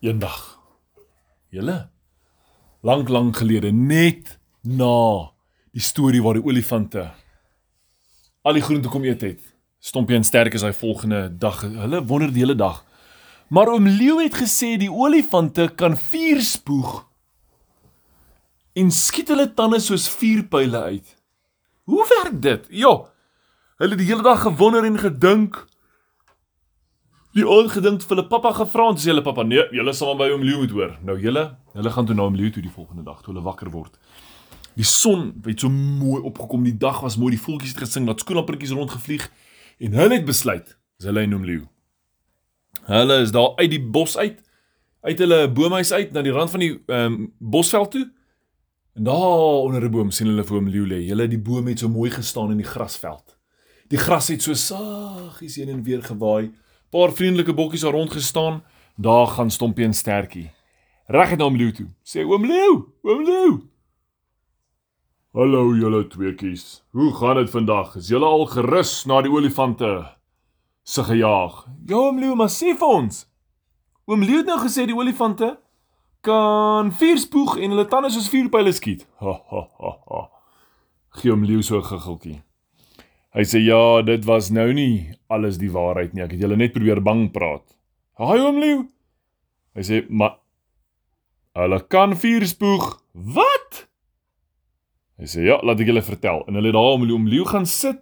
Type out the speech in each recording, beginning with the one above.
Eendag. Julle lank lank gelede net na die storie waar die olifante al die groente kom eet het. Stompie en Sterk is hy volgende dag. Hulle wonder die hele dag. Maar oom Leeu het gesê die olifante kan vuur spoeg en skiet hulle tande soos vuurpyle uit. Hoe werk dit? Ja. Hulle het die hele dag gewonder en gedink. Die oom gedink vir hulle pappa gevra en sê hulle pappa nee, julle sal maar by oom Leeu moet hoor. Nou julle, hulle gaan toe na oom Leeu toe die volgende dag toe hulle wakker word. Die son het so mooi opgekom. Die dag was mooi. Die voeltjies het gesing, dat skoenlappertjies rondgevlieg en hulle het besluit, dis hulle oom Leeu. Hulle is daar uit die bos uit, uit hulle boomhuis uit na die rand van die ehm um, bosveld toe. En daar onder 'n boom sien hulle vir oom Leeu lê. Hulle die boom het so mooi gestaan in die grasveld. Die gras het so saggies heen en weer gewaai. Paar vriendelike bokkies daar rond gestaan. Daar gaan Stompie en Stertjie. Reg het na oom Leeu toe. Sê oom Leeu, oom Leeu. Hallo julle tweeetjies. Hoe gaan dit vandag? Is julle al gerus na die olifante se gejaag? Ja oom Leeu, maar sê vir ons. Oom Leeu het nou gesê die olifante kan vier spoeg en hulle tande soos vuurpyle skiet. Ha ha ha. ha. Gee oom Leeu so 'n giggeltjie. Hy sê ja, dit was nou nie alles die waarheid nie. Ek het julle net probeer bang praat. Haai oom Leeu. Hy sê maar hulle kan vier spoeg. Wat? Hy sê ja, laat ek julle vertel. En hulle het daar om om leeu gaan sit.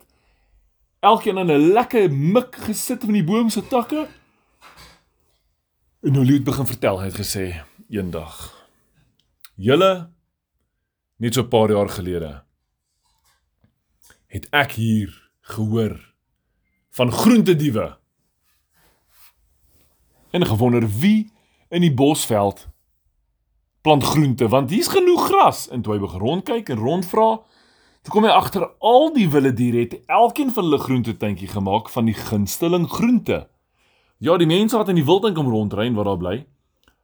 Elkeen in 'n lekker mik gesit van die boom se takke. En nou leeu het begin vertel. Hy het gesê eendag julle net so 'n paar jaar gelede het ek hier gehoor van groentediewe. En gewonder wie in die bosveld plant groente want hier's genoeg gras en toe hy begin rondkyk en rondvra toe kom hy agter al die wilde diere het elkeen van hulle groentetuintjie gemaak van die gunsteling groente. Ja, die mense wat in die wildtuin kom rondry en wat daar bly,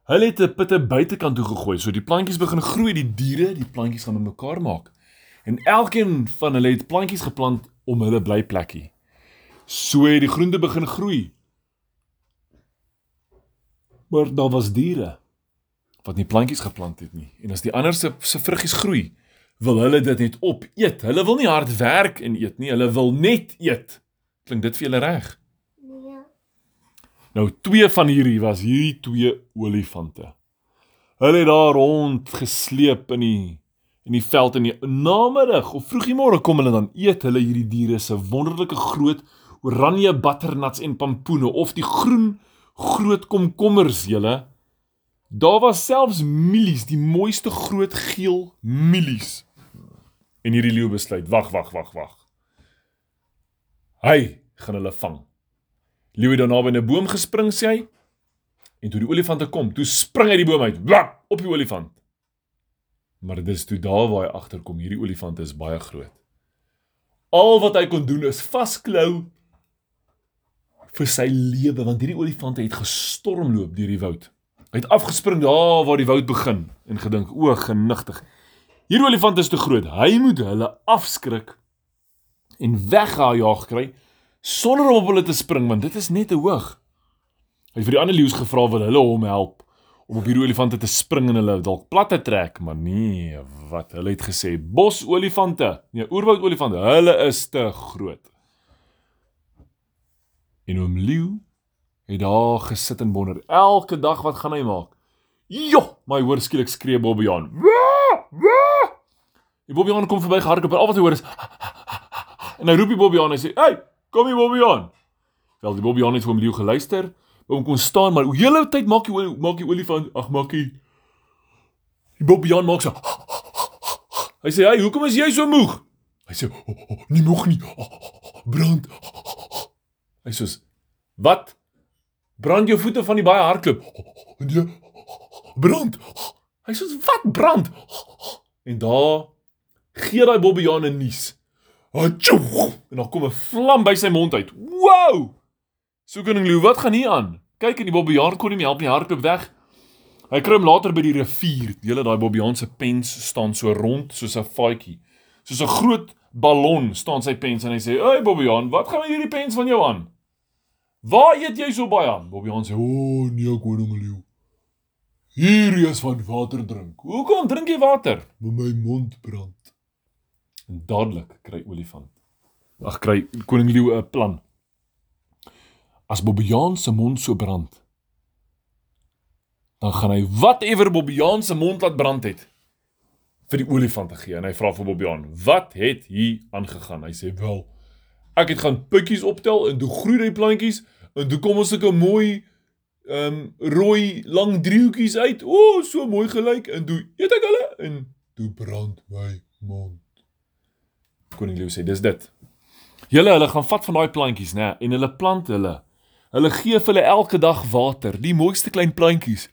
hulle het 'n pitte buitekant toe gegooi. So die plantjies begin groei, die diere, die plantjies gaan mekaar maak. En elkeen van hulle het plantjies geplant om hulle blyplekkie. So het die groente begin groei. Maar daar was diere wat nie plantjies geplant het nie. En as die ander se se vruggies groei, wil hulle dit net opeet. Hulle wil nie hard werk en eet nie, hulle wil net eet. Klink dit vir julle reg? Ja. Nou twee van hierdie was hierdie twee olifante. Hulle het daar rond gesleep in die in die veld in die namiddag of vroegie môre kom hulle dan eet hulle hierdie diere se wonderlike groot oranje butternuts en pampoene of die groen groot komkommers julle Daar was selfs mielies, die mooiste groot geel mielies. En hierdie leeu besluit, wag, wag, wag, wag. Hy gaan hulle vang. Leeu het daarna by 'n boom gespring sê hy. En toe die olifante kom, toe spring hy die boom uit, blak op die olifant. Maar dit is toe daar waar hy agterkom, hierdie olifant is baie groot. Al wat hy kon doen is vasklou vir sy lewe want hierdie olifante het gestormloop deur die woud. Hy het afgespring daar waar die woud begin en gedink: "O, genigtig. Hierdie olifant is te groot. Hy moet hulle afskrik en weggejaag kry sonder om op hulle te spring want dit is net te hoog." Hy het vir die ander leeu's gevra wil hulle hom help om op hierdie olifante te spring en hulle dalk plat te trek, maar nee, wat hulle het gesê, bosolifante, nee, oerwoud olifante, hulle is te groot. En oom leeu het daar gesit en wonder elke dag wat gaan hy maak. Jo, my hoor skielik skree Bobbejaan. Die Bobbejaan kom verby gehardloop en al wat hy hoor is en hy roep die Bobbejaan en hy sê: "Hey, kom hier Bobbejaan." Wel die Bobbejaan het vir hom leeu geluister, hom kon staan, maar hoe hele tyd maak hy maak die olifant, ag maak hy Die Bobbejaan maak so. Hy sê: "Hey, hoekom is jy so moeg?" Hy sê: oh, oh, "Nie moeg nie. Oh, oh, brand." Hy sê: "Wat?" Brand jou voete van die baie hardloop. Nee. Brand. Hy sê wat brand? En daar gee daai Bobbejaan 'n nuus. Achoo! En dan kom 'n vlam by sy mond uit. Wow! So koning Lou, wat gaan hier aan? Kyk en die Bobbejaan kon nie meer help nie, hardloop weg. Hy kry hom later by die rivier. Hele daai Bobbejaan se pens staan so rond soos 'n faadjie. Soos 'n groot ballon staan sy pens en hy sê: "Ey Bobbejaan, wat gaan met hierdie pens van jou aan?" Waar eet jy so baie aan? Bobbejaan sê: "O, oh, nee, koning leeu. Hierdie is van water drink. Hoekom drink jy water? Maar my mond brand. En dadelik kry olifant. Ag kry koning leeu 'n plan. As Bobbejaan se mond so brand, dan gaan hy whatever Bobbejaan se mond laat brand het vir die olifant te gee en hy vra vir Bobbejaan, "Wat het hier aangegaan?" Hy sê, "Wel, ek het gaan pikkies optel en toe groei die plantjies en toe kom ons sulke mooi ehm um, rooi lang driehoekies uit. O, oh, so mooi gelyk en toe eet ek hulle en Toe brand my mond. Koning Leeu sê, "Dis dit." Julle hulle gaan vat van daai plantjies, nê, en hulle plant hulle. Hulle gee vir hulle elke dag water, die mooiste klein plantjies.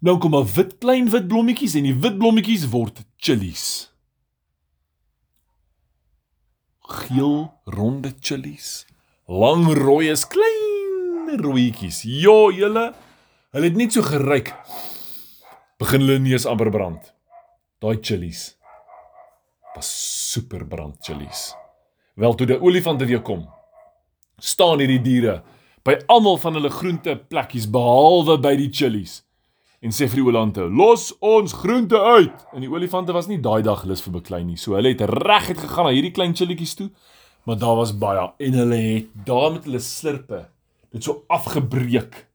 Nou kom 'n wit klein wit blommetjies en die wit blommetjies word chillies. Geel ronde chillies. Lang rooi is klein rooietjies. Ja, julle, hulle het net so geryk. Begin hulle neus amper brand. Daai chillies was super brand chillies. Wel toe die olifante weer kom, staan hierdie diere by almal van hulle groente plekkies behalwe by die chillies en sê vir die olifante: "Los ons groente uit." En die olifante was nie daai dag lus vir beklei nie. So hulle het reguit gegaan na hierdie klein chillietjies toe, maar daar was baie en hulle het daar met hulle slurpe dit so afgebreek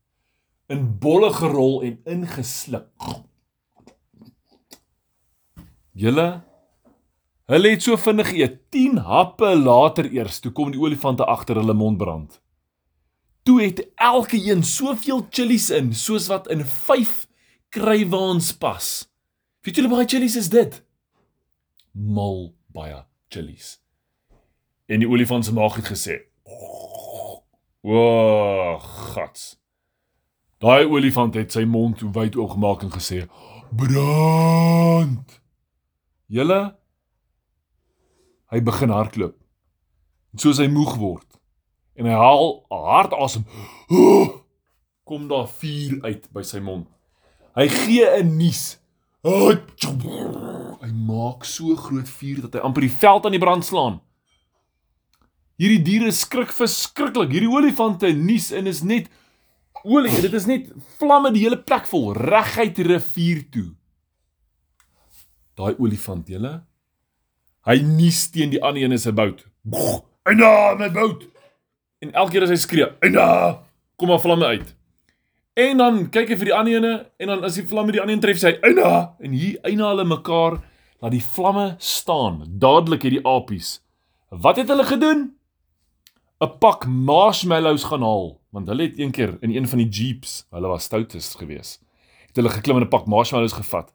in bolle gerol en ingeslip. Julle Hulle het so vinnig geëet, 10 happe later eers, toe kom die olifante agter hulle mond brand. Toe het elke een soveel chillies in, soos wat in 5 krywaans pas. Weet julle baie chillies is dit? Mal baie chillies. En die olifant se maag het gesê: "O, gats." Daai olifant het sy mond wyd oopgemaak en gesê: "Brand!" Julle hy begin hardloop. En soos hy moeg word en hy haal hard asem, kom daar vuur uit by sy mond. Hy gee 'n nies. Hy maak so groot vuur dat hy amper die veld aan die brand slaan. Hierdie diere skrik verskriklik. Hierdie olifante nies en is net olie. Dit is net vlamme die hele plek vol reguit rivier toe. Daai olifant, julle Hy nies teen die ander een se bout. En daar my bout. En elke keer as hy skree, en daar kom maar vlamme uit. En dan kyk hy vir die ander ene en dan as die vlamme die ander een tref, sê hy, "En daar." En hier eina hulle mekaar laat die vlamme staan. Dadelik het die apies. Wat het hulle gedoen? 'n Pak marshmallows gaan haal, want hulle het eendag in een van die jeeps, hulle was stoutes geweest. Het hulle geklim en 'n pak marshmallows gevat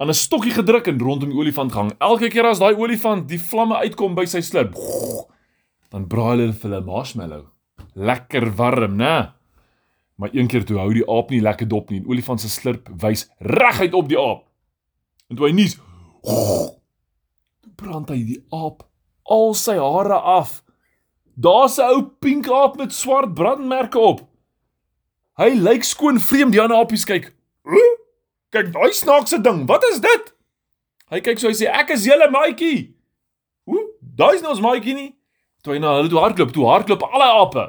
aan 'n stokkie gedruk en rondom die olifant gehang. Elke keer as daai olifant die vlamme uitkom by sy slurp, dan braai hulle vir 'n marshmallow. Lekker warm, né? Maar een keer toe hou die aap nie lekker dop nie. Die olifant se slurp wys reguit op die aap. En toe hy nies, toe brand hy die aap al sy hare af. Daar's 'n ou pink aap met swart brandmerke op. Hy lyk skoon vreemd, die ander aapies kyk. Huh? Kyk daai snaakse ding. Wat is dit? Hy kyk so hy sê ek is julle maatjie. Hoe? Daai's nou ons maatjie nie. Toe hy na hulle toe hardloop, toe hardloop alle ape.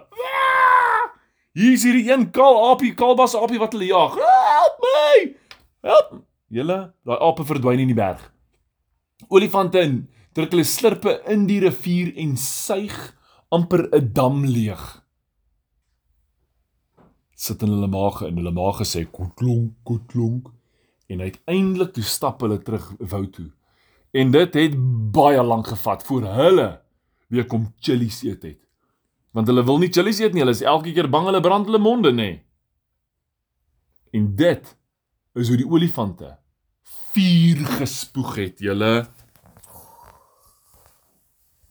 Hier is hierdie een kaal aapie, kaalbas aapie wat hulle jag. Help my! Help! Julle, daai ape verdwyn in die berg. Olifante druk hulle slurpe in die rivier en suig amper 'n dam leeg. Sit in hulle maag en hulle maag sê kotlonk, kotlonk en uiteindelik toe stap hulle terug wou toe. En dit het baie lank gevat voor hulle weer kom chillies eet het. Want hulle wil nie chillies eet nie, hulle is elke keer bang hulle brand hulle monde nê. En dit is hoe die olifante vuur gespoeg het, julle